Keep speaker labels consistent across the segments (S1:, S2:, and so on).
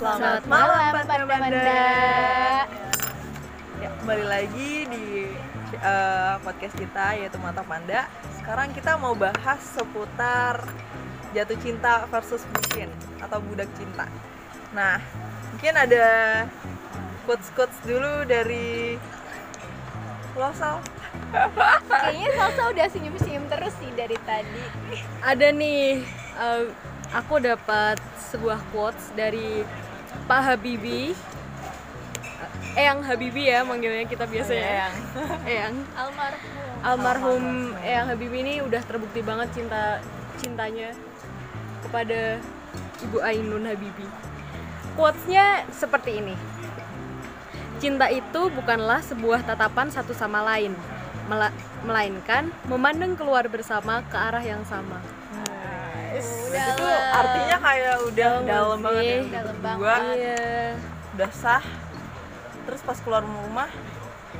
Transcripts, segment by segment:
S1: Selamat malam, Panda-Panda.
S2: Ya, kembali lagi di eh, podcast kita yaitu Mata Panda. Sekarang kita mau bahas seputar jatuh cinta versus bucin atau budak cinta. Nah, mungkin ada quotes-quotes dulu dari lo Sal.
S1: Kayaknya Salsa udah senyum-senyum terus sih dari tadi.
S3: ada nih eh, aku dapat sebuah quotes dari Pak Habibie Eyang Habibie ya manggilnya kita biasanya. Eyang.
S1: Almarhum.
S3: almarhum Eyang Habibie ini udah terbukti banget cinta cintanya kepada Ibu Ainun Habibie quotesnya seperti ini. Cinta itu bukanlah sebuah tatapan satu sama lain mela- melainkan memandang keluar bersama ke arah yang sama
S1: Udah
S2: Itu
S1: lah.
S2: artinya kayak udah
S3: Dalam
S2: dalam banget ya,
S1: Dalam
S2: berdua,
S3: iya
S2: udah sah. Terus pas keluar rumah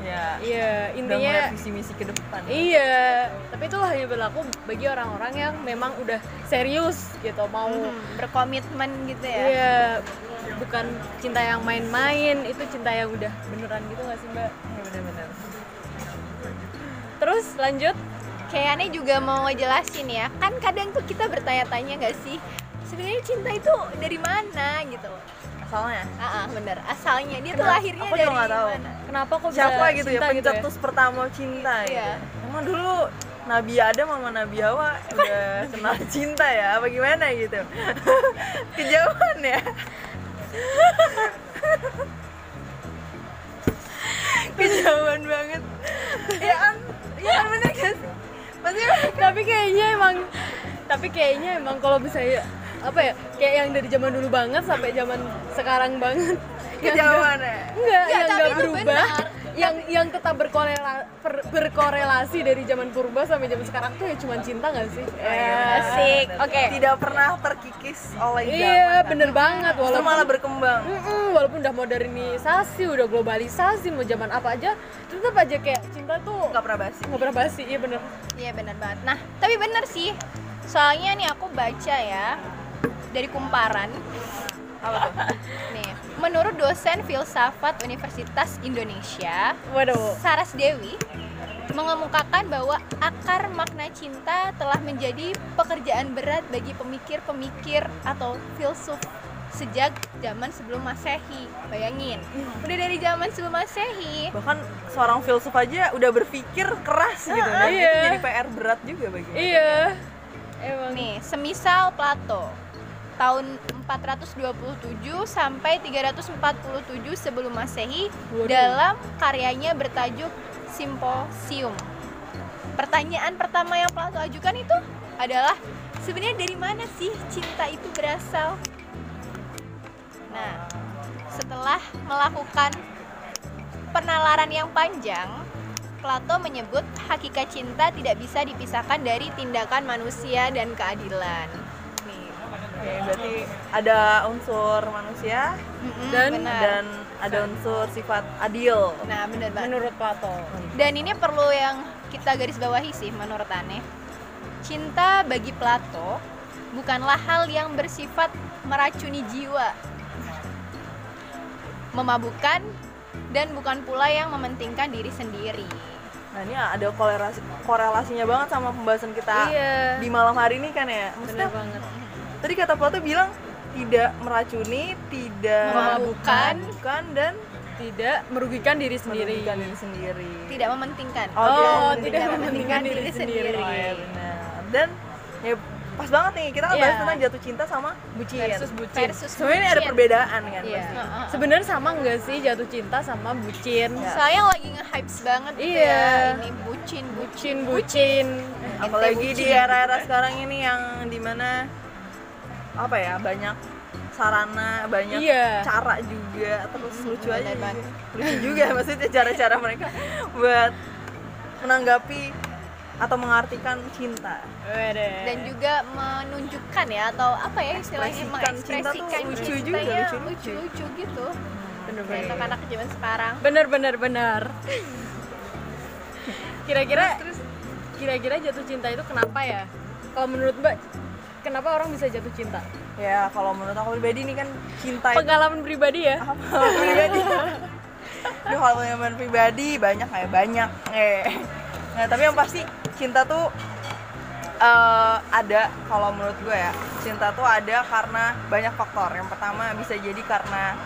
S2: ya
S3: iya intinya
S2: visi misi ke depan.
S3: Iya, tapi itu hanya berlaku bagi orang-orang yang memang udah serius gitu, mau
S1: Hmm, berkomitmen gitu ya.
S3: iya bukan cinta yang main-main, itu cinta yang udah beneran gitu gak sih mbak?
S2: Iya benar-benar.
S3: Terus lanjut,
S1: Kayaknya juga mau ngejelasin ya. Kan kadang tuh kita bertanya-tanya nggak sih, sebenarnya cinta itu dari mana gitu.
S2: Asalnya
S1: Ah, ah, bener. Asalnya dia tuh
S2: Kenapa?
S1: lahirnya
S2: Aku juga
S1: dari
S2: nggak tahu.
S1: mana?
S3: kenapa kok
S2: siapa
S3: bisa
S2: gitu ya
S3: cinta
S2: pencetus pertama cinta
S1: Iya.
S2: gitu. Emang dulu Nabi Adam sama Nabi Hawa udah kenal cinta ya apa gimana gitu. Kejauhan ya. Kejauhan
S3: tapi kayaknya emang, tapi kayaknya emang kalau misalnya apa ya, kayak yang dari zaman dulu banget sampai zaman sekarang banget. yang
S2: kejauhan ya.
S3: Enggak,
S1: Enggak,
S3: yang enggak berubah.
S1: benar.
S3: Yang yang tetap berkorela- per- berkorelasi dari zaman purba sampai zaman sekarang tuh ya cuma cinta gak sih?
S1: Asik.
S3: Oke.
S2: Tidak pernah terkikis oleh zaman.
S3: Iya,
S2: kan?
S3: bener banget walaupun
S2: malah berkembang.
S3: Mm-mm, walaupun udah modernisasi, udah globalisasi, mau zaman apa aja, tetap aja kayak cinta tuh
S2: Gak pernah basi.
S3: nggak pernah basi, iya bener.
S1: Iya benar banget. Nah, tapi bener sih. Soalnya nih aku baca ya dari kumparan.
S2: Apa tuh?
S1: Nih, menurut dosen filsafat Universitas Indonesia,
S3: Waduh.
S1: Saras Dewi mengemukakan bahwa akar makna cinta telah menjadi pekerjaan berat bagi pemikir-pemikir atau filsuf sejak zaman sebelum Masehi. Bayangin, udah dari zaman sebelum Masehi.
S2: bahkan seorang filsuf aja udah berpikir keras gitu dan itu
S3: iya.
S2: jadi PR berat juga bagi.
S3: Iya. Emang.
S1: Nih, semisal Plato tahun 427 sampai 347 sebelum Masehi
S3: Waduh.
S1: dalam karyanya bertajuk Simposium. Pertanyaan pertama yang Plato ajukan itu adalah sebenarnya dari mana sih cinta itu berasal? Nah, setelah melakukan penalaran yang panjang, Plato menyebut hakikat cinta tidak bisa dipisahkan dari tindakan manusia dan keadilan.
S2: Oke, berarti ada unsur manusia
S1: mm-mm,
S3: Dan-
S1: benar.
S2: dan ada unsur sifat adil.
S1: nah benar banget.
S3: Menurut Plato.
S1: Dan ini perlu yang kita garis bawahi sih menurut Aneh. Cinta bagi Plato bukanlah hal yang bersifat meracuni jiwa, memabukkan, dan bukan pula yang mementingkan diri sendiri.
S2: Nah ini ada korelasi korelasinya banget sama pembahasan kita
S3: Iya.
S2: di malam hari ini kan ya. Maksudnya
S3: Bener banget.
S2: Tadi kata Plato bilang tidak meracuni, tidak
S1: Memabukkan.
S2: memabukkan, dan
S3: Tidak merugikan diri sendiri.
S2: merugikan diri sendiri.
S1: Tidak mementingkan.
S2: Oh,
S3: Oh,
S2: tidak
S3: tidak
S2: mementingkan
S3: mementingkan diri sendiri.
S2: Oh ya benar. Dan ya pas banget nih kita kan bahas
S3: Iya.
S2: tentang jatuh cinta sama bucin.
S3: Versus bucin.
S1: Versus
S2: Sebenarnya ini ada
S1: bucin.
S2: perbedaan kan
S3: Iya.
S2: pasti.
S1: Heeh.
S3: Sebenarnya sama nggak sih jatuh cinta sama bucin?
S2: Ya.
S1: Soalnya lagi nge-hypes banget gitu
S3: Iya.
S1: ya. Ini bucin, bucin.
S3: Bucin, bucin.
S2: apalagi di
S1: bucin.
S2: era-era sekarang ini yang di mana apa ya banyak sarana banyak
S3: Iya.
S2: cara juga terus lucu aja
S1: benar banget.
S2: lucu juga maksudnya cara-cara mereka buat menanggapi atau mengartikan cinta
S3: Wede.
S1: dan juga menunjukkan ya atau apa ya istilahnya
S2: Ekspresikan cinta tuh
S1: mengekspresikan
S2: lucu juga,
S1: cintanya
S2: lucu-lucu.
S1: lucu-lucu gitu
S3: Bener-bener.
S1: kayak anak-anak zaman sekarang
S3: bener bener bener kira-kira kira-kira jatuh cinta itu kenapa ya kalau menurut mbak kenapa orang bisa jatuh cinta?
S2: Ya kalau menurut aku pribadi nih kan cinta itu
S3: pengalaman pribadi ya?
S2: Pribadi. Duh, kalau pengalaman pribadi banyak kayak banyak. Eh nah tapi yang pasti cinta tuh eh, ada kalau menurut gue ya. Cinta tuh ada karena banyak faktor. Yang pertama bisa jadi karena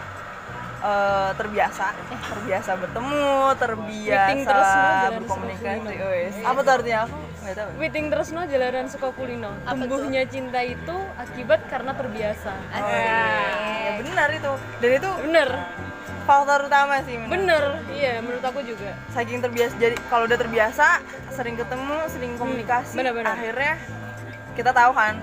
S2: eh, terbiasa eh terbiasa bertemu terbiasa
S3: Meeting terus no,
S2: berkomunikasi wes apa tuh artinya aku nggak tahu
S3: Meeting terus no jalanan suka kulino.
S1: Apa tuh?
S3: Tumbuhnya cinta itu akibat karena terbiasa.
S2: Oh, iya. ya benar itu dan itu
S3: Bener,
S2: faktor utama sih menurut
S3: bener. Iya, menurut aku juga.
S2: saking terbiasa jadi kalau udah terbiasa sering ketemu sering komunikasi
S3: Hmm, benar-benar.
S2: akhirnya kita tahu kan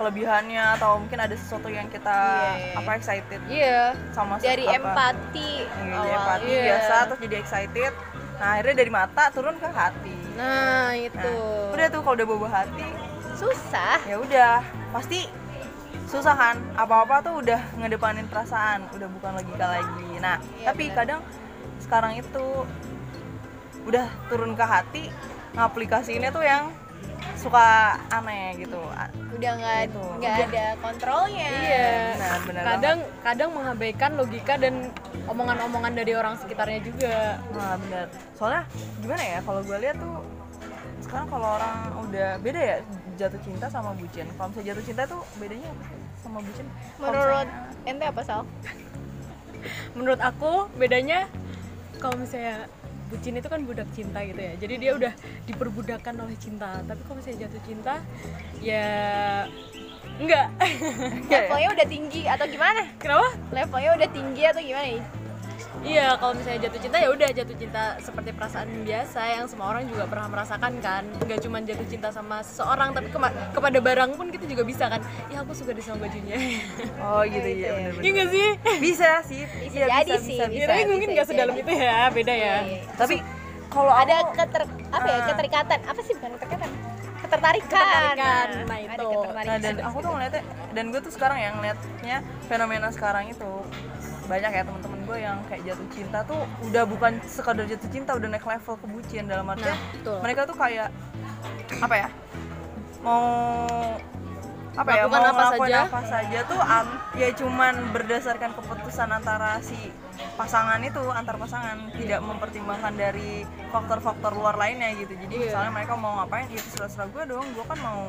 S2: kelebihannya atau mungkin ada sesuatu yang kita
S1: Iya.
S2: apa excited
S3: Iya.
S2: sama
S1: dari
S2: apa,
S1: empati
S2: Iya, dari empati
S3: Iya.
S2: biasa terus jadi excited nah akhirnya dari mata turun ke hati
S3: Nah, itu.
S2: nah, udah tuh kalau udah bawa hati
S1: susah
S2: ya udah pasti susah kan apa-apa tuh udah ngedepanin perasaan udah bukan logika lagi nah
S1: Iya,
S2: tapi
S1: benar.
S2: kadang sekarang itu udah turun ke hati ngaplikasiinnya tuh yang suka aneh gitu
S1: udah nggak
S2: Gitu.
S1: nggak ada kontrolnya
S3: Iya.
S2: benar benar
S3: Kadang kadang mengabaikan logika dan omongan-omongan dari orang sekitarnya juga.
S2: banget. nah benar soalnya gimana ya kalau gue lihat tuh sekarang kalau orang udah beda ya jatuh cinta sama bucin kalau misalnya jatuh cinta tuh bedanya apa sih sama bucin
S1: menurut
S2: misalnya-
S1: ente apa sal
S3: Menurut aku bedanya kalau misalnya bucin itu kan budak cinta gitu ya. Jadi dia udah diperbudakan oleh cinta. Tapi kalau misalnya jatuh cinta ya enggak.
S2: Ya?
S1: levelnya udah tinggi atau gimana
S3: Kenapa?
S1: levelnya udah tinggi atau gimana nih
S3: Iya, kalau misalnya jatuh cinta ya udah jatuh cinta seperti perasaan biasa yang semua orang juga pernah merasakan kan. Nggak cuma jatuh cinta sama seseorang, tapi kema- kepada barang pun kita juga bisa kan. Ya aku suka deh sama bajunya.
S2: oh gitu ya benar
S3: Iya nggak sih?
S2: bisa sih
S1: Bisa
S2: Iya,
S1: jadi sih,
S2: bisa,
S1: bisa.
S3: Ya, tapi mungkin nggak sedalam
S1: jadi.
S3: itu ya, beda ya.
S1: Iya.
S2: tapi kalau
S1: ada
S2: aku
S1: keter apa ya
S2: Ah.
S1: keterikatan apa sih bukan keterikatan ketertarikan
S3: Ketertarikan, nah
S1: ada
S3: itu.
S1: ketertarikan.
S2: nah dan aku tuh ngeliatnya dan gue tuh sekarang yang ngeliatnya fenomena sekarang itu banyak ya teman-teman gue yang kayak jatuh cinta tuh udah bukan sekadar jatuh cinta udah naik level ke bucin dalam artian
S3: Nah, betul.
S2: mereka tuh kayak apa ya mau apa ya mau
S3: apa
S2: ngelakuin
S3: saja.
S2: apa saja tuh am- ya cuman berdasarkan keputusan antara si pasangan itu antar pasangan tidak mempertimbangkan dari faktor-faktor luar lainnya gitu jadi
S3: Iya.
S2: misalnya mereka mau ngapain ya terserah gue dong gue kan mau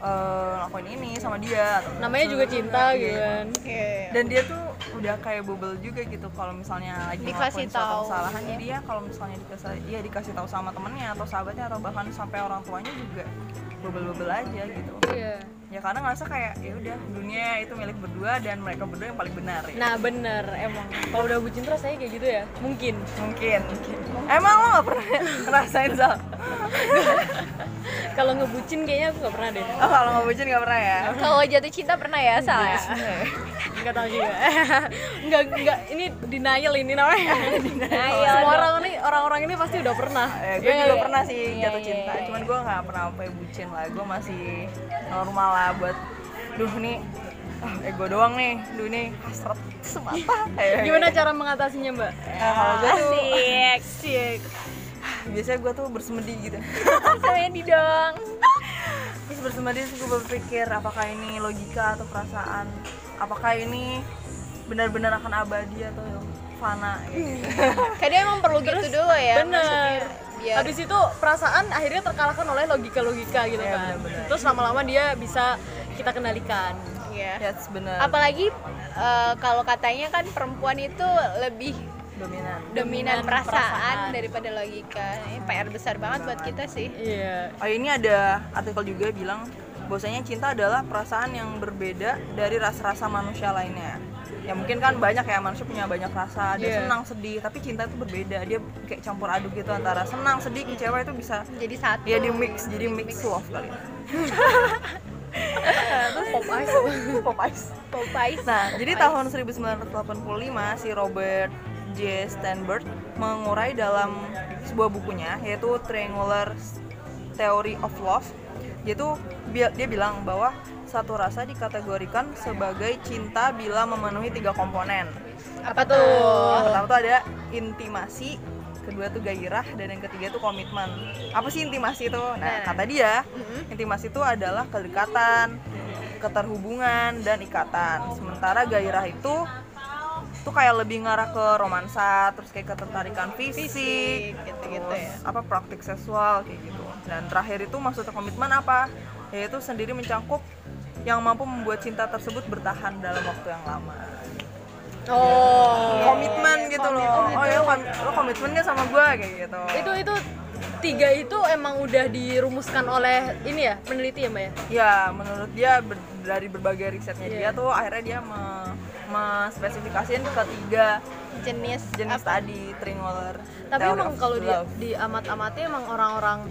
S2: eh, lakuin ini sama dia atau
S3: Namanya juga cinta
S2: Iya.
S3: gitu kan.
S1: Oke.
S2: dan dia tuh udah kayak bubble juga gitu kalau misalnya lagi
S1: Dikasih tahu.
S2: kesalahan jadi dia kalau misalnya dikasih ya dikasih tahu sama temennya atau sahabatnya atau bahkan sampai orang tuanya juga bubble-bubble aja gitu
S3: Iya.
S2: Ya karena ngerasa kayak ya udah dunia itu milik berdua dan mereka berdua yang paling benar ya.
S3: Nah bener emang. Kalau udah bucin terus saya kayak gitu ya? Mungkin.
S2: Mungkin. Emang lo nggak pernah ngerasain sal
S3: kalau ngebucin kayaknya aku nggak pernah deh.
S2: Oh kalau nggak bucin nggak pernah ya?
S1: Kalau jatuh cinta pernah ya sal ya?
S3: Nggak tahu juga. Nggak nggak ini denial ini namanya.
S1: Denial.
S3: Semua orang ini orang-orang ini pasti udah pernah.
S2: Eh, gue
S3: Iya,
S2: juga
S3: iya.
S2: pernah sih
S1: Iya,
S2: jatuh
S1: iya,
S2: cinta,
S1: iya.
S2: cuman gue nggak pernah sampai bucin lah. Gue masih normal lah buat, duh nih, ah, ego doang nih, duh nih hasrat semata. Kayak
S3: gimana cara mengatasinya mbak
S2: Nah, kalau gue tuh
S1: asik
S3: Asik.
S2: biasanya gue tuh bersemedi gitu.
S1: saya di dong
S2: Terus bersemedi terus gue berpikir apakah ini logika atau perasaan, apakah ini benar-benar akan abadi atau fana gitu.
S1: kadang emang perlu gitu dulu ya
S3: bener
S1: maksudnya biar
S3: habis itu perasaan akhirnya terkalahkan oleh logika-logika gitu
S2: Iya,
S3: kan
S2: bener-bener.
S3: terus lama-lama dia bisa kita kendalikan
S1: Iya.
S2: Yes, benar.
S1: apalagi eh, kalau katanya kan perempuan itu lebih
S2: dominan?
S1: dominan
S3: Dominan
S1: perasaan,
S3: perasaan.
S1: daripada logika ini PR besar banget buat kita sih
S3: iya
S2: Oh ini ada artikel juga bilang bahwasanya cinta adalah perasaan yang berbeda dari rasa-rasa manusia lainnya. Ya mungkin kan banyak ya manusia punya banyak rasa, ada
S3: Iya.
S2: senang, sedih, tapi cinta itu berbeda. Dia kayak campur aduk gitu antara senang, sedih, kecewa itu bisa
S1: jadi satu
S2: ya di mix, jadi mix love kali. ya.
S3: pop ice
S2: Pop ice.
S1: Popeyes
S2: Nah, jadi tahun 1985 si Robert J. Steinberg mengurai dalam sebuah bukunya yaitu Triangular Theory of Love. Yaitu bi- dia bilang bahwa satu rasa dikategorikan sebagai cinta bila memenuhi tiga komponen.
S1: apa tuh
S2: Yang pertama tuh ada intimasi, kedua tuh gairah, dan yang ketiga tuh komitmen. Apa sih intimasi itu? Nah,
S1: Nah.
S2: kata dia,
S1: Mm-mm.
S2: intimasi itu adalah kedekatan, keterhubungan dan ikatan sementara gairah itu tuh kayak lebih ngarah ke romansa terus kayak ketertarikan fisik,
S1: Fisik, gitu-gitu ya.
S2: apa praktik seksual kayak gitu dan terakhir itu maksudnya komitmen apa yaitu sendiri mencangkup yang mampu membuat cinta tersebut bertahan dalam waktu yang lama.
S3: Oh.
S2: Komitmen gitu loh. Oh ya kom- lo komitmennya sama gue kayak gitu.
S3: Itu itu tiga itu emang udah dirumuskan oleh ini ya peneliti ya mbak ya?
S2: Ya menurut dia ber- dari berbagai risetnya dia
S3: Iya.
S2: tuh akhirnya dia me- mespesifikasiin ketiga
S1: jenis
S2: jenis
S1: apa?
S2: tadi Trinwaller
S3: tapi emang kalau di, di amat-amati emang orang-orang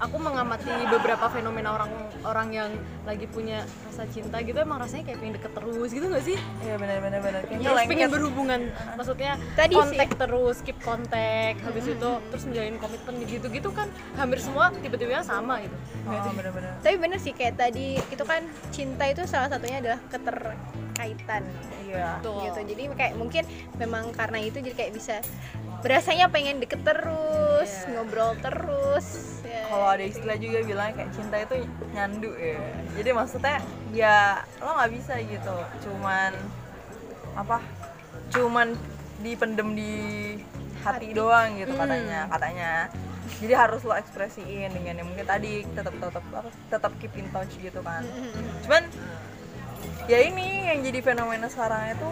S3: aku mengamati beberapa fenomena orang-orang yang lagi punya rasa cinta gitu emang rasanya kayak pengen deket terus gitu gak sih
S2: Iya benar-benar benar. Kayaknya lengket.
S3: pengen berhubungan maksudnya
S1: Tadi
S3: kontak terus keep kontak habis itu terus menjalin komitmen gitu-gitu kan hampir semua tiba-tiba sama gitu
S2: Oh, benar-benar.
S1: tapi bener sih kayak tadi itu kan cinta itu salah satunya adalah keterkaitan
S2: Iya.
S3: Betul.
S1: gitu jadi kayak mungkin memang karena itu jadi kayak bisa berasanya pengen deket terus
S3: Iya.
S1: ngobrol terus ya.
S2: Kalau ada istilah juga bilang kayak cinta itu nyandu ya. Jadi maksudnya ya lo nggak bisa gitu. Cuman apa? Cuman dipendem di hati, doang gitu
S3: Hmm.
S2: katanya katanya. Jadi harus lo ekspresiin dengan yang mungkin tadi tetap tetap? Tetap keep in touch gitu kan. Cuman ya ini yang jadi fenomena sekarang itu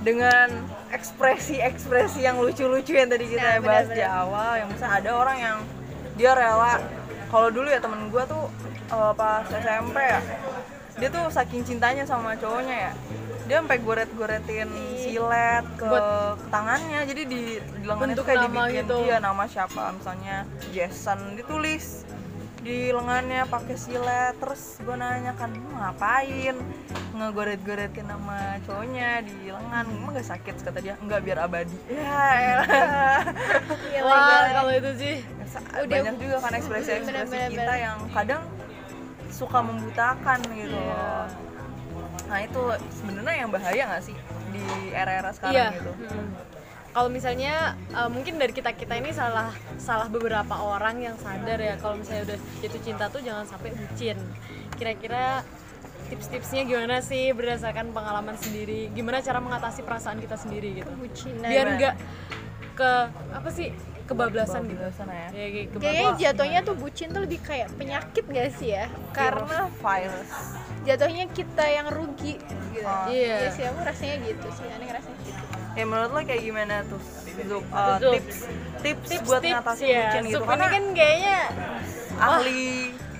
S2: dengan ekspresi-ekspresi yang lucu-lucu yang tadi kita
S1: Nah,
S2: bahas di
S1: benar-benar.
S2: awal yang misalnya ada orang yang dia rela kalau dulu ya temen gue tuh eh, pas SMP ya dia tuh saking cintanya sama cowoknya ya dia sampai goret-goretin silet ke,
S3: Buat-
S2: tangannya jadi di, di lengannya tuh
S3: Bentuk
S2: kayak dibikin
S3: gitu.
S2: dia nama siapa misalnya Jason ditulis di lengannya pakai silet terus gue nanya kan "Lu ngapain ngegoret-goretin nama cowoknya di lengan emang gak sakit kata dia enggak biar abadi ya.
S1: Iya,
S3: wah
S1: bener.
S3: kalau itu sih
S1: Udah-
S2: banyak juga kan ekspresi-ekspresi kita yang kadang suka membutakan gitu
S3: Iya.
S2: Nah itu sebenarnya yang bahaya nggak sih di era-era sekarang
S3: iya
S2: gitu?
S3: Mm. Kalau misalnya uh, mungkin dari kita kita ini salah salah beberapa orang yang sadar ya kalau misalnya udah jatuh cinta tuh jangan sampai bucin kira-kira tips-tipsnya gimana sih berdasarkan pengalaman sendiri gimana cara mengatasi perasaan kita sendiri gitu
S1: Bucinan.
S3: biar nggak ke apa sih kebablasan gitu
S2: Kebablasan ya.
S3: ya kayak
S1: Kayaknya jatuhnya tuh bucin tuh lebih kayak penyakit gak sih ya? Karena
S2: virus.
S1: jatuhnya kita yang rugi gitu.
S2: Oh.
S3: Iya.
S1: Iya sih, aku rasanya gitu sih, aneh ngerasanya gitu.
S2: Ya menurut lo kayak gimana tuh Zup, uh,
S3: Zup.
S2: tips tips
S3: tips
S2: buat
S3: tips
S2: ngatasin
S3: ya.
S2: bucin gitu.
S3: Sup ini
S2: karena
S3: kan kayaknya
S2: ahli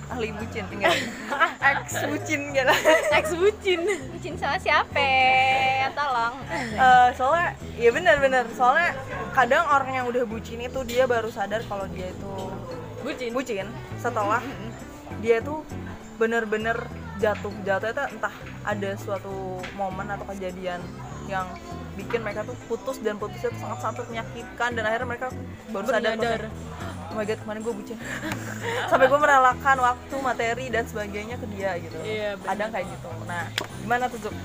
S2: ahli bucin tinggal ex bucin gitu.
S3: ex bucin.
S1: Bucin sama siapa? Tolong.
S2: Eh, soalnya ya benar-benar soalnya kadang orang yang udah bucin itu dia baru sadar kalau dia itu
S3: bucin.
S2: bucin. Setelah dia tuh bener-bener jatuh jatuh itu entah ada suatu momen atau kejadian yang bikin mereka tuh putus dan putusnya tuh sangat sangat menyakitkan dan akhirnya mereka baru sadar bahwa, oh my god kemarin gue bucin sampai gue merelakan waktu materi dan sebagainya ke dia gitu
S3: Iya,
S2: kadang kayak gitu nah gimana tuh Zup?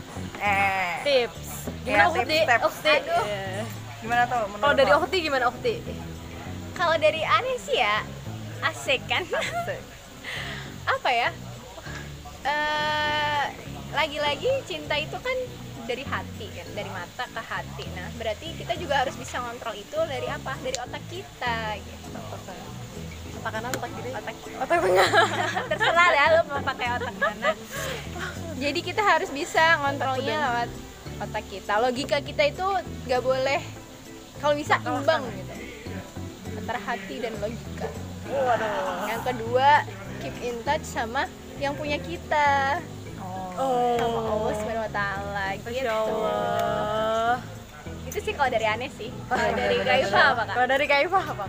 S2: eh
S3: tips
S2: Ya,
S3: gimana
S2: tips,
S3: Okti
S2: tips.
S3: Iya.
S2: gimana tuh menurut
S3: kalau dari? Okti gimana Okti
S1: Kalau dari aneh sih ya, asik kan? Apa ya? Eh, lagi-lagi cinta itu kan dari hati kan, dari mata ke hati. Nah, berarti kita juga harus bisa ngontrol itu dari apa? Dari otak kita gitu.
S3: otak kanan otak kiri.
S1: Otak
S3: otak tengah.
S1: Terserah ya lo mau pakai otak mana jadi kita harus bisa ngontrolnya lewat otak kita. Logika kita itu nggak boleh kalau bisa imbang gitu. Antara hati dan logika. Yang kedua keep in touch sama yang punya kita.
S2: Oh.
S1: sama Allah subhanahu wa taala
S3: Masya
S1: gitu.
S3: Allah.
S1: Itu sih kalau dari aneh sih. Kalau
S2: iya,
S1: dari. Kaifa apa kak?
S3: Kalau dari Kaifah apa?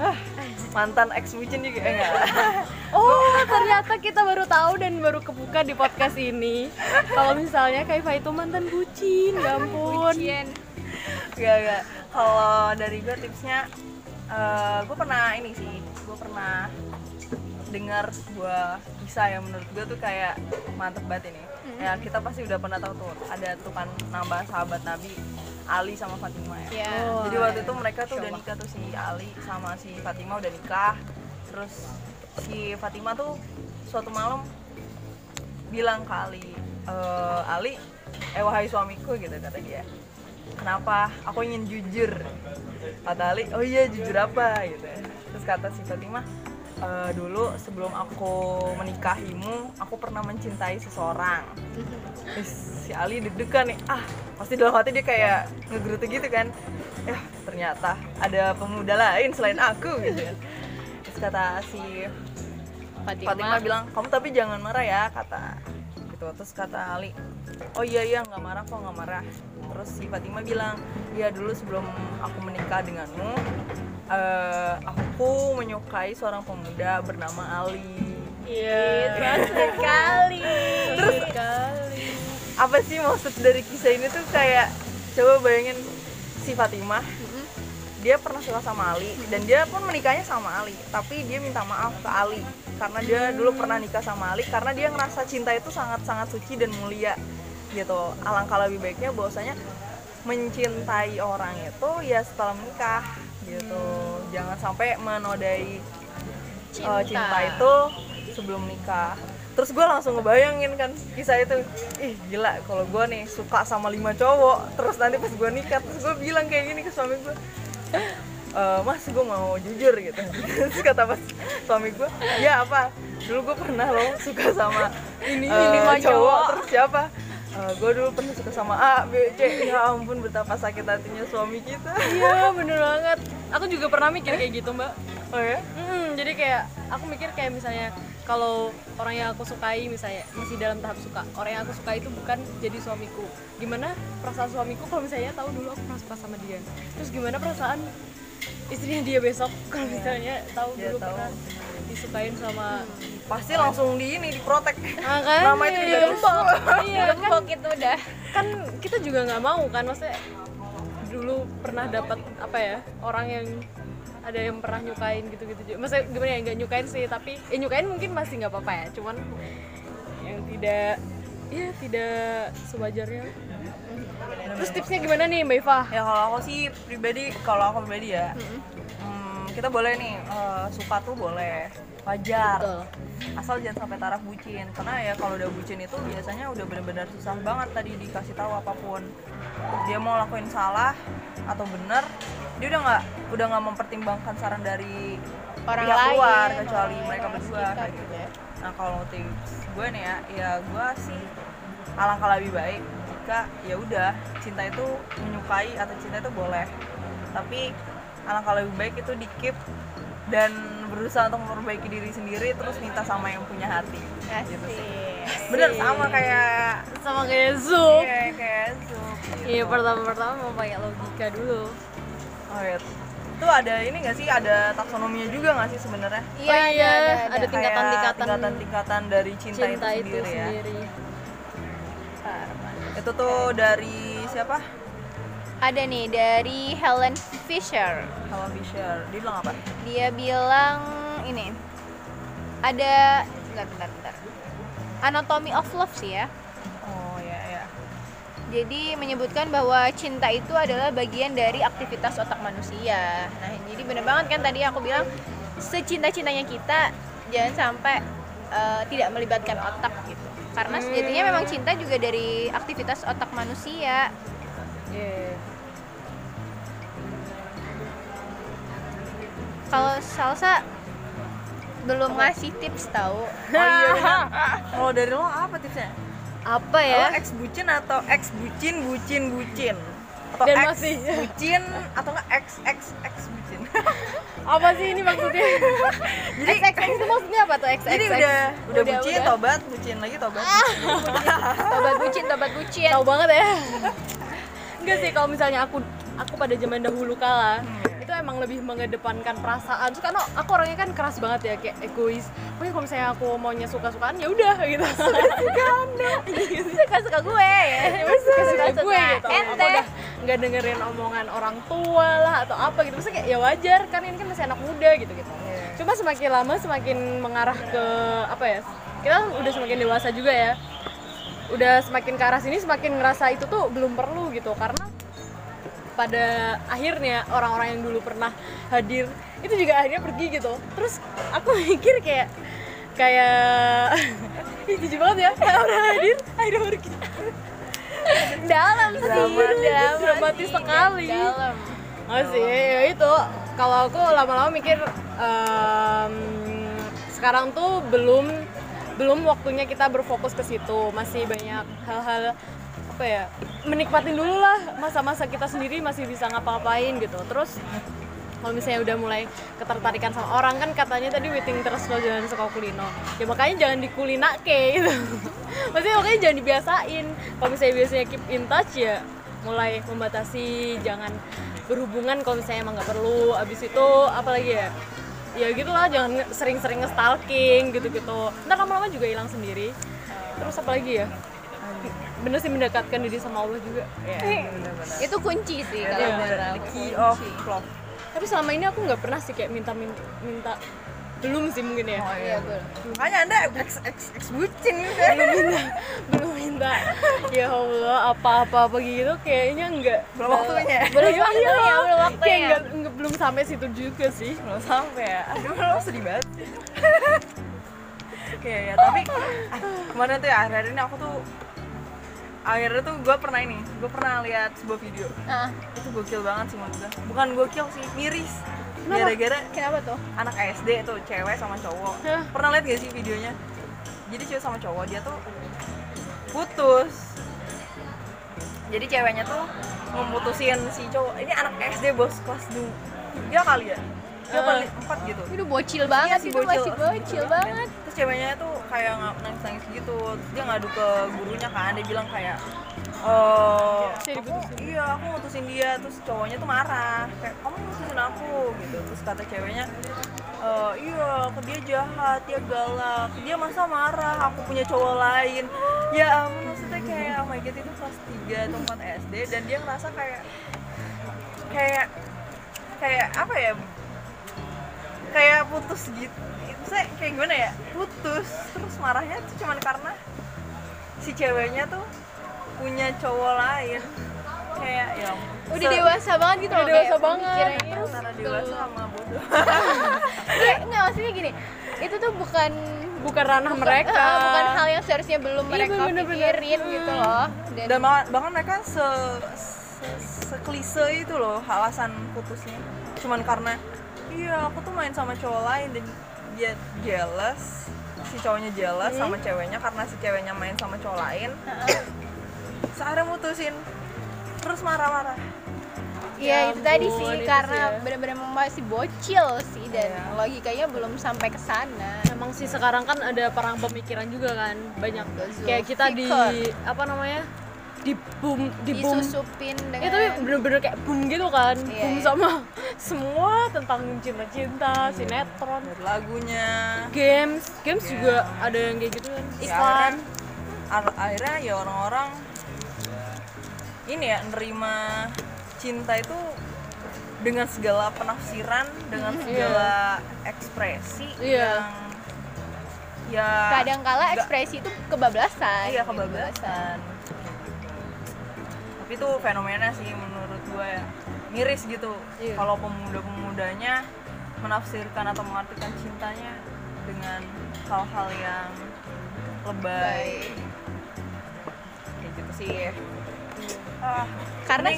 S2: Mantan ex bucin juga enggak.
S3: Oh ternyata kita baru tahu dan baru kebuka di podcast ini. Kalau misalnya Kaifah itu mantan bucin ya ampun.
S1: Bucin.
S2: Gak, gak. Kalau dari gue tipsnya, gue pernah ini sih, gue pernah dengar sebuah kisah yang menurut gue tuh kayak mantep banget ini. Ya kita pasti udah pernah tahu tuh ada tuh kan nama sahabat Nabi Ali sama Fatimah ya.
S1: ya
S3: Oh.
S2: Jadi waktu itu mereka tuh udah nikah tuh si Ali sama si Fatimah udah nikah. Terus si Fatimah tuh suatu malam bilang ke Ali "Eh, Ali eh wahai suamiku gitu kata dia kenapa aku ingin jujur kata Ali oh iya jujur apa gitu terus kata si Fatimah "Eh, dulu sebelum aku menikahimu aku pernah mencintai seseorang. Terus si Ali deg-degan nih ah pasti dalam hati dia kayak ngegerutu gitu kan. Ya ternyata ada pemuda lain selain aku. Gitu kan. Terus kata si
S1: Fatimah,
S2: Fatimah bilang kamu tapi jangan marah ya kata gitu. Terus kata Ali oh iya iya nggak marah kok nggak marah. Terus si Fatimah bilang iya dulu sebelum aku menikah denganmu eh, aku menyukai seorang pemuda bernama Ali.
S3: Iya,
S1: sekali.
S3: Terus sekali.
S2: apa sih maksud dari kisah ini tuh kayak coba bayangin si Fatimah. Dia pernah suka sama Ali dan dia pun menikahnya sama Ali tapi dia minta maaf ke Ali karena dia dulu pernah nikah sama Ali karena dia ngerasa cinta itu sangat sangat suci dan mulia gitu. Alangkah lebih baiknya bahwasanya mencintai orang itu ya setelah menikah gitu. Jangan sampai menodai uh, cinta. itu sebelum nikah. Terus gue langsung ngebayangin kan kisah itu ih gila kalau gue nih suka sama lima cowok terus nanti pas gue nikah terus gue bilang kayak gini ke suami gue "Eh, mas gue mau jujur gitu. Terus kata pas suami gue ya apa? Dulu gue pernah loh suka sama ini
S1: lima cowok."
S2: terus siapa gue dulu pernah suka sama A, B, C. Ya ampun betapa sakit hatinya suami kita.
S3: Iya, bener banget. Aku juga pernah mikir kayak gitu, Mbak.
S2: oh ya?
S3: Hmm, jadi kayak aku mikir kayak misalnya kalau orang yang aku sukai misalnya masih dalam tahap suka orang yang aku suka itu bukan jadi suamiku. Gimana perasaan suamiku? Kalau misalnya tahu dulu aku pernah suka sama dia. Terus gimana perasaan istrinya dia besok kalau misalnya tahu
S2: Dia
S3: dulu
S2: tahu.
S3: pernah disukain sama
S2: pasti langsung di ini diprotek
S3: ah, kan?
S2: nama itu
S3: Iya.
S2: digembok
S3: iya kan?
S1: Itu udah.
S3: Kan kita juga nggak mau kan maksudnya dulu pernah dapat apa ya orang yang ada yang pernah nyukain gitu-gitu juga. Maksudnya gimana ya nggak nyukain sih tapi ya nyukain mungkin masih nggak apa-apa ya cuman yang tidak ya tidak sewajarnya terus tipsnya gimana nih mbak Iva?
S2: Ya kalau aku sih pribadi kalau aku pribadi ya hmm, kita boleh nih eh, suka tuh boleh wajar.
S3: Betul.
S2: asal jangan sampai taraf bucin karena ya kalau udah bucin itu biasanya udah benar-benar susah banget tadi dikasih tahu apa pun. Dia mau lakuin salah atau bener dia udah nggak udah nggak mempertimbangkan saran dari
S1: Orang
S2: pihak
S1: lain,
S2: luar
S1: orang
S2: kecuali
S1: lain,
S2: mereka
S1: orang
S2: berdua kayak
S1: gitu
S2: gitu.
S1: ya.
S2: nah kalau tips gue nih ya ya gue sih alangkah lebih baik jika ya udah cinta itu menyukai atau cinta itu boleh. Tapi alangkah lebih baik itu di keep dan berusaha untuk memperbaiki diri sendiri terus minta sama yang punya hati. Gitu sih.
S1: Asik.
S2: bener sama kayak
S3: sama kayak Zoom.
S2: Kayak kayak Zup, gitu.
S3: iya pertama-pertama mau pakai logika dulu.
S2: Oh iya. Itu ada ini gak sih? Ada taksonominya juga gak sih sebenarnya?
S1: Iya,
S3: Oh
S1: ada,
S3: iya,
S1: ada,
S3: ada.
S1: Ada.
S3: tingkatan-tingkatan.
S2: tingkatan-tingkatan dari cinta,
S3: cinta
S2: itu,
S3: itu
S2: sendiri ya.
S3: sendiri
S2: itu tuh dari siapa
S1: Ada nih dari Helen Fisher.
S2: Helen Fisher dia bilang apa
S1: Dia bilang ini ada bentar, bentar, bentar. Anatomy of Love sih ya.
S2: oh ya ya
S1: Jadi menyebutkan bahwa cinta itu adalah bagian dari aktivitas otak manusia. Nah, jadi bener banget kan tadi aku bilang secinta-cintanya kita jangan sampai eh, tidak melibatkan otak Karena sejatinya memang cinta juga dari aktivitas otak manusia.
S3: Iya.
S1: Kalau salsa belum ngasih tips tahu.
S2: oh iya kalau dari lo apa tipsnya
S3: apa
S2: lo
S3: ya
S2: ex bucin atau ex bucin bucin bucin atau
S3: Dan
S2: ex
S3: masih.
S2: bucin atau enggak ex ex ex bucin.
S3: Apa sih ini maksudnya?
S2: Jadi
S1: XX itu maksudnya apa tuh? XX?
S2: jadi udah udah
S1: Udah,
S2: bucin
S1: udah.
S2: tobat bucin lagi tobat.
S1: Tobat bucin, tobat bucin.
S3: tahu banget ya. Enggak sih kalau misalnya aku aku pada zaman dahulu kala itu emang lebih mengedepankan perasaan. Terus karena aku orangnya kan keras banget ya kayak egois. Pokoknya kalau misalnya aku maunya suka sukaan ya udah gitu.
S1: Suka suka gue. Ya.
S3: suka suka gue gitu.
S1: Ente.
S3: Nggak dengerin omongan orang tua lah atau apa gitu. Maksudnya kayak ya wajar kan ini kan masih anak muda gitu gitu. Cuma semakin lama semakin mengarah ke apa ya kita udah semakin dewasa juga ya. Udah semakin ke arah sini semakin ngerasa itu tuh belum perlu gitu. Karena pada akhirnya orang-orang yang dulu pernah hadir itu juga akhirnya pergi gitu. Terus aku mikir kayak kayak jijik banget ya. Udah hadir ayo pergi
S1: dalam sih
S2: Dramatis.
S3: Dramatis sekali.
S1: dalam.
S3: Oh sih, ya itu. Kalau aku lama-lama mikir em, sekarang tuh belum belum waktunya kita berfokus ke situ. Masih banyak hal-hal apa ya menikmatin dulu lah masa-masa kita sendiri masih bisa ngapa-ngapain gitu. Terus kalau misalnya udah mulai ketertarikan sama orang kan katanya tadi waiting terus lo jangan suka kulino. Ya makanya jangan dikulinake gitu. Maksudnya makanya jangan dibiasain. Kalau misalnya biasanya keep in touch ya mulai membatasi jangan berhubungan kalau misalnya emang nggak perlu. Abis itu apalagi ya? Ya gitulah jangan sering-sering nge-stalking gitu-gitu. Ntar lama-lama juga hilang sendiri. Terus apa lagi ya? Bener sih mendekatkan diri sama Allah juga.
S2: Iya, benar-benar.
S1: itu kunci sih kalau
S3: Iya.
S2: benar
S1: aku.
S2: Key of
S1: kunci.
S2: love.
S3: Tapi selama ini aku nggak pernah sih kayak minta minta, minta belum sih mungkin ya
S2: Oh
S1: iya
S2: iya.
S1: betul
S2: Makanya Anda ex ex ex bucin gitu.
S3: belum minta belum minta ya Allah apa-apa apa gitu kayaknya nggak
S2: Belum waktunya.
S1: belum
S3: Iya,
S1: waktunya
S3: iya.
S1: belum
S3: kayak
S1: waktunya
S3: nggak nggak- belum sampai situ juga sih
S2: belum sampai ya aduh lo sedih banget oke ya tapi ah, kemarin tuh ya akhir-akhir ini aku tuh akhirnya tuh gue pernah ini gue pernah lihat sebuah video.
S1: Ah,
S2: itu gokil banget sih menurut gue bukan gokil sih miris. Gara-gara
S1: kenapa tuh?
S2: anak SD tuh cewek sama cowok.
S3: Hah?
S2: pernah lihat gak sih videonya? Jadi cewek sama cowok dia tuh putus. Jadi ceweknya tuh memutusin si cowok ini anak SD bos kelas dua tiga kali ya tiga
S3: Ah.
S2: kali empat gitu.
S1: Itu bocil banget
S2: Iya sih,
S1: itu masih bocil. banget.
S2: Terus ceweknya tuh kayak nggak nangis nangis gitu. Terus dia ngadu ke gurunya kan dia bilang kayak oh
S3: Saya
S2: aku, iya aku mutusin dia. Terus cowoknya tuh marah kayak kamu mutusin aku gitu. Terus kata ceweknya "Eh, iya ke dia jahat dia galak. Dia masa marah aku punya cowok lain. Ya ampun maksudnya kayak oh my god itu kelas 3 atau 4 SD dan dia ngerasa kayak kayak kayak apa ya kayak putus gitu. Saya kayak gimana ya? Putus terus marahnya tuh cuman karena si ceweknya tuh punya cowok lain. Kayak ya
S1: udah
S2: Se-
S1: dewasa banget gitu
S3: Udah dewasa banget.
S1: pemikirannya.
S2: antara dewasa sama bodoh.
S1: Iya, enggak maksudnya gini. Itu tuh bukan
S3: bukan ranah mereka.
S1: eh, bukan hal yang seharusnya belum
S3: Iya,
S1: mereka
S3: bener-bener.
S1: pikirin gitu loh. Dan,
S2: dan bahkan, bahkan mereka se, se seklise itu loh alasan putusnya. Cuman karena iya aku tuh main sama cowok lain dan dia jealous si cowoknya jealous sama ceweknya karena si ceweknya main sama cowok lain sekarang mutusin terus marah-marah
S1: Iya
S3: Ya
S1: itu tadi sih
S3: itu
S1: karena
S3: ya.
S1: benar-benar masih bocil sih dan
S2: Iya.
S1: logikanya belum sampai ke sana.
S3: emang sih sekarang kan ada perang pemikiran juga kan banyak kayak kita di apa namanya di boom di boom
S1: Disusupin dengan
S3: ya tapi bener-bener kayak boom gitu kan
S1: Iya,
S3: boom
S1: iya.
S3: sama semua tentang cinta-cinta sinetron
S2: dari lagunya
S3: games games
S2: Iya.
S3: juga ada yang kayak gitu kan
S2: Ya,
S3: iklan
S2: akhirnya, akhirnya ya orang-orang ini ya nerima cinta itu dengan segala penafsiran dengan segala ekspresi
S3: Iya.
S2: yang ya
S1: kadang-kala
S2: nggak-
S1: ekspresi itu kebablasan.
S2: iya
S1: gitu.
S2: Tapi itu fenomena sih menurut gue ya miris gitu
S3: Iya.
S2: kalau pemuda-pemudanya menafsirkan atau mengartikan cintanya dengan hal-hal yang lebay kayak gitu sih ah,
S1: Karena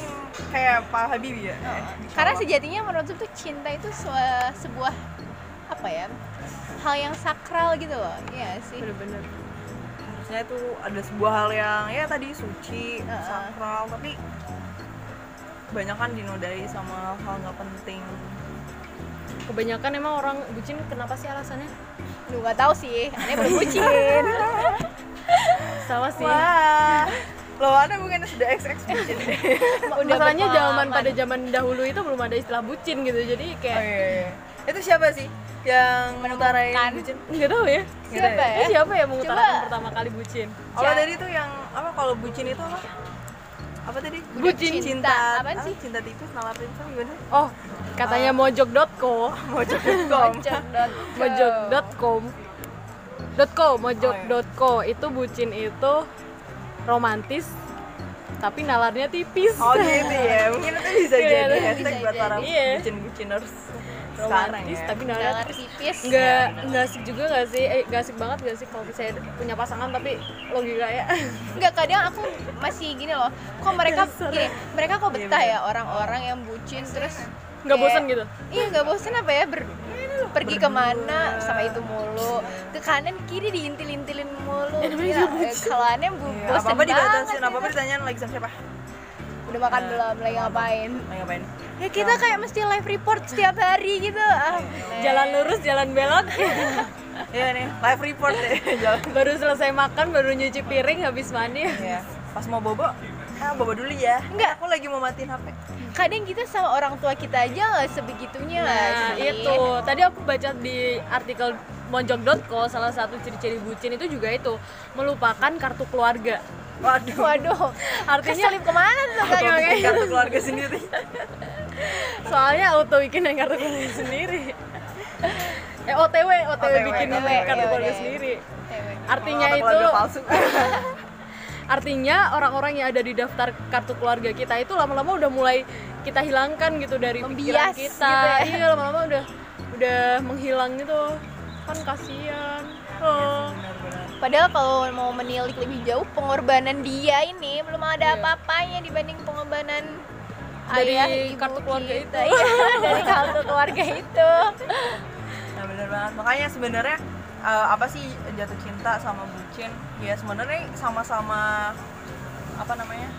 S2: kayak Pak Habibie ya eh,
S1: Karena sejatinya menurut tuh cinta itu se- sebuah apa ya? Hal yang sakral gitu loh. Iya sih.
S3: bener-bener
S2: Harusnya itu ada sebuah hal yang ya tadi suci
S1: Heeh.
S2: sakral tapi banyak kan dinodai sama hal nggak penting.
S3: Kebanyakan emang orang bucin kenapa sih alasannya?
S1: Lu gak tahu sih, aneh belum bucin.
S3: sama sih.
S2: Wah. Lo ada bukan sudah XX bucin.
S1: Udah
S3: masalahnya zaman pada zaman dahulu itu belum ada istilah bucin gitu jadi
S2: oh,
S3: kayak
S2: iya, iya. itu siapa sih yang mengutarain bucin.
S3: Nggak tahu ya.
S1: Siapa
S3: Ini
S1: ya?
S3: siapa yang mengutarakan
S1: Coba.
S3: pertama kali bucin?
S2: Apa
S1: Siapa?
S2: tadi tuh yang apa kalau bucin itu apa? Apa tadi?
S1: Bucin cinta. Apaan sih?
S2: cinta tikus nalar tikus gimana?
S3: Oh katanya mojok.co
S2: mojok.com
S3: mojok.com .co mojok.co itu bucin itu romantis tapi nalarnya tipis.
S2: Oh gitu ya, mungkin itu bisa
S3: Iya,
S2: jadi hashtag buat para
S3: Iya.
S2: bucin-buciners
S3: romantis
S2: ya.
S3: tapi nggak terus.
S1: tipis.
S3: Nggak nggak asik juga nggak sih? Eh nggak asik banget nggak sih kalau saya punya pasangan tapi logika ya.
S1: Enggak kadang aku masih gini loh. Kok mereka gini mereka kok
S2: Iya,
S1: betah
S2: bener.
S1: ya orang-orang yang bucin terus
S3: nggak bosan gitu?
S1: Iya nggak bosan apa ya? Ber- pergi ke mana? Sama itu mulu. Ke kanan kiri diintil-intilin mulu.
S3: Ya,
S1: kalau aneh bu
S2: Iya,
S1: bosan
S2: apa-apa
S1: banget
S2: dibatasin,
S1: gitu.
S2: apa-apa ditanyain lagi sama siapa?
S1: Udah makan
S2: Nah,
S1: belum lagi ngapain
S2: Lagi ngapain?
S1: ya kita kayak mesti live report setiap hari gitu ah,
S3: jalan lurus jalan belok
S2: Iya nih, live report deh jalan.
S3: baru selesai makan baru nyuci piring habis mandi
S2: Iya. Pas mau bobo, ah bobo dulu ya.
S1: Enggak.
S2: Aku lagi mau matiin HP.
S1: kadang kita sama orang tua kita aja nggak sebegitunya
S3: Nah
S1: sih?
S3: itu tadi aku baca di artikel monjok.co salah satu ciri-ciri bucin itu juga itu melupakan kartu keluarga.
S2: Waduh.
S1: waduh
S3: Artinya
S1: keselip ke mana tuh
S2: Kalau bikin kartu keluarga sendiri.
S3: soalnya auto bikin yang kartu keluarga sendiri. Eh OTW, OTW,
S2: OTW,
S3: bikin
S1: OTW,
S3: kartu
S1: iya,
S3: keluarga
S1: iya.
S3: sendiri.
S1: Cewek.
S3: Artinya
S2: Kartu
S3: itu
S2: palsu.
S3: artinya orang-orang yang ada di daftar kartu keluarga kita itu lama-lama udah mulai kita hilangkan gitu dari pikiran
S1: Membias
S3: kita.
S1: gitu ya.
S3: Iya, lama-lama udah udah menghilang gitu. Kan kasihan. Oh.
S1: Padahal kalau mau menilik lebih jauh pengorbanan dia ini belum ada
S3: Iya.
S1: apa-apanya dibanding pengorbanan
S3: Dari
S1: ayah ibu
S3: kartu keluarga
S1: kita.
S3: itu.
S1: Iya, dari kartu keluarga itu.
S2: Nah bener banget. Makanya sebenarnya eh, apa sih jatuh cinta sama bucin? Ya sebenarnya sama-sama apa namanya?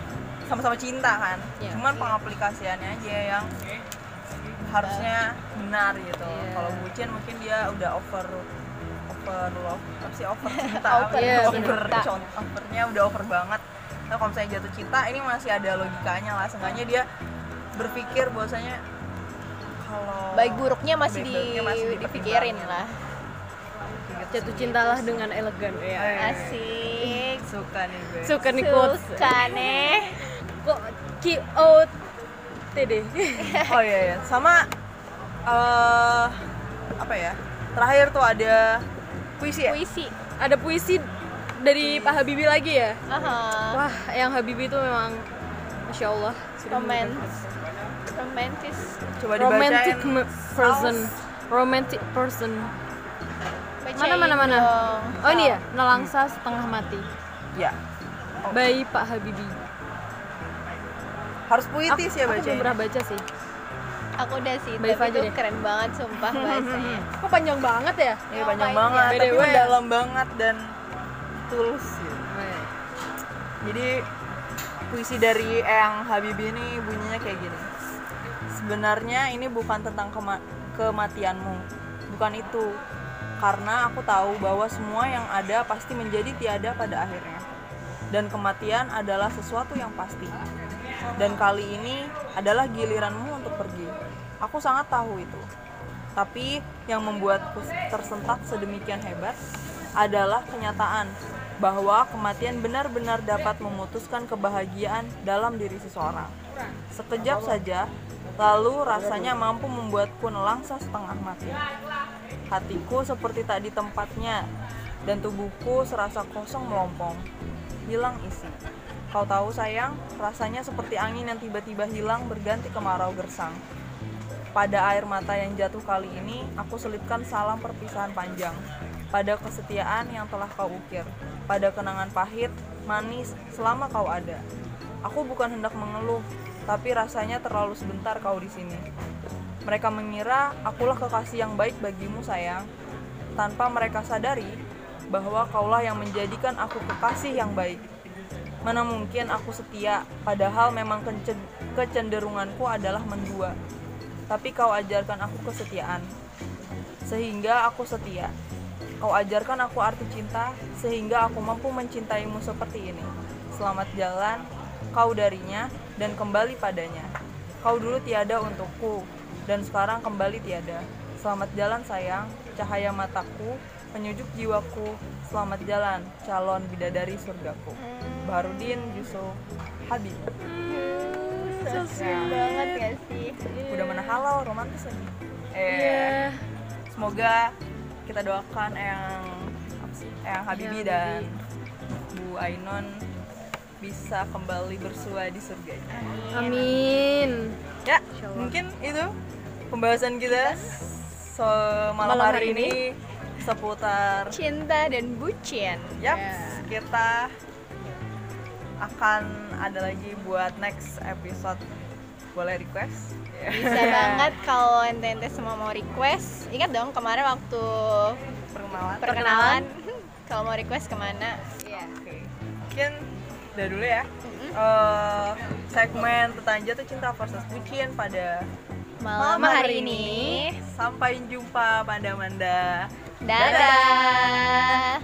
S2: Sama-sama cinta kan.
S3: Iya.
S2: Cuman pengaplikasiannya aja yang harusnya benar gitu.
S3: Iya.
S2: Kalau bucin mungkin dia udah over over love, apa sih over cinta
S1: Over
S2: ya?
S3: Iya,
S2: over overnya udah over banget. Nah, kalau misalnya jatuh cinta ini masih ada logikanya lah. Seenggaknya dia berpikir bahwasanya kalau
S1: Baik buruknya masih,
S2: baik
S1: di,
S2: buruknya masih
S1: dipikirin lah.
S2: Gitu
S3: Jatuh cintalah dengan elegan ya.
S1: Asik.
S2: suka nih gue
S3: Suka nih quotes.
S1: Suka nih.
S3: Kok Q O T D.
S2: oh iya ya sama eh apa ya terakhir tuh ada puisi ya?
S1: Puisi.
S3: Ada puisi dari Pak Habibie lagi ya.
S1: Aha.
S3: Wah, yang Habibie itu memang Masya Allah sudah
S1: Romantis.
S2: Coba
S3: romantic person. Romantic person.
S1: Bacain
S3: mana mana mana?
S1: dong.
S3: oh ini ya? Nelangsa setengah mati.
S2: Ya.
S3: By Pak Habibie.
S2: Harus puitis ya
S3: aku belum pernah baca sih
S1: Aku udah sih,
S3: Baik
S1: tapi
S3: aja
S1: itu
S3: deh.
S1: keren banget sumpah bahasanya.
S3: kok panjang banget ya
S2: Iya panjang
S1: Ngapain
S2: banget,
S3: ya?
S2: tapi mendalam banget dan tulus gitu. Jadi puisi dari Eyang Habibie ini bunyinya kayak gini. Sebenarnya ini bukan tentang kema- kematianmu, bukan itu. Karena aku tahu bahwa semua yang ada pasti menjadi tiada pada akhirnya. Dan kematian adalah sesuatu yang pasti. Dan kali ini adalah giliranmu untuk pergi. Aku sangat tahu itu. Tapi yang membuatku tersentak sedemikian hebat adalah kenyataan bahwa kematian benar-benar dapat memutuskan kebahagiaan dalam diri seseorang. Sekejap saja, lalu rasanya mampu membuatku nelangsa setengah mati. Hatiku seperti tak di tempatnya, dan tubuhku serasa kosong melompong. Hilang isi. Kau tahu sayang, rasanya seperti angin yang tiba-tiba hilang berganti kemarau gersang. Pada air mata yang jatuh kali ini, aku selipkan salam perpisahan panjang. Pada kesetiaan yang telah kau ukir. Pada kenangan pahit, manis, selama kau ada. Aku bukan hendak mengeluh, tapi rasanya terlalu sebentar kau di sini. Mereka mengira akulah kekasih yang baik bagimu sayang, tanpa mereka sadari bahwa kaulah yang menjadikan aku kekasih yang baik. Mana mungkin aku setia, padahal memang kecenderunganku adalah mendua. Tapi kau ajarkan aku kesetiaan, sehingga aku setia. Kau ajarkan aku arti cinta, sehingga aku mampu mencintaimu seperti ini. Selamat jalan, kau darinya, dan kembali padanya. Kau dulu tiada untukku, dan sekarang kembali tiada. Selamat jalan sayang, cahaya mataku, penyujuk jiwaku. Selamat jalan, calon bidadari surgaku. Barudin Yusuf Habib.
S1: So sweet banget gak sih?
S2: Udah mana halau, romantis lagi. Eh,
S3: Iya.
S2: semoga kita doakan yang apa sih? Yang Habibie
S3: Yang
S2: dan Bu Ainon bisa kembali bersua di surganya.
S3: Amin.
S2: Ya,
S3: Insya Allah.
S2: mungkin itu pembahasan kita so malam,
S3: Malam
S2: hari,
S3: hari
S2: ini seputar
S1: cinta dan bucin
S2: Yap,
S1: Ya.
S2: kita akan ada lagi buat next episode. Boleh request? Ya.
S1: bisa banget kalau ente-ente semua mau request ingat dong kemarin waktu
S2: Perkenalan.
S1: perkenalan kalau mau request ke mana ya
S2: Oke. Mungkin udah dulu ya.
S1: Mm-mm.
S2: Eh, segmen tentang jatuh cinta versus bucin pada
S1: malam hari ini
S2: Sampai jumpa Manda Manda.
S1: dadah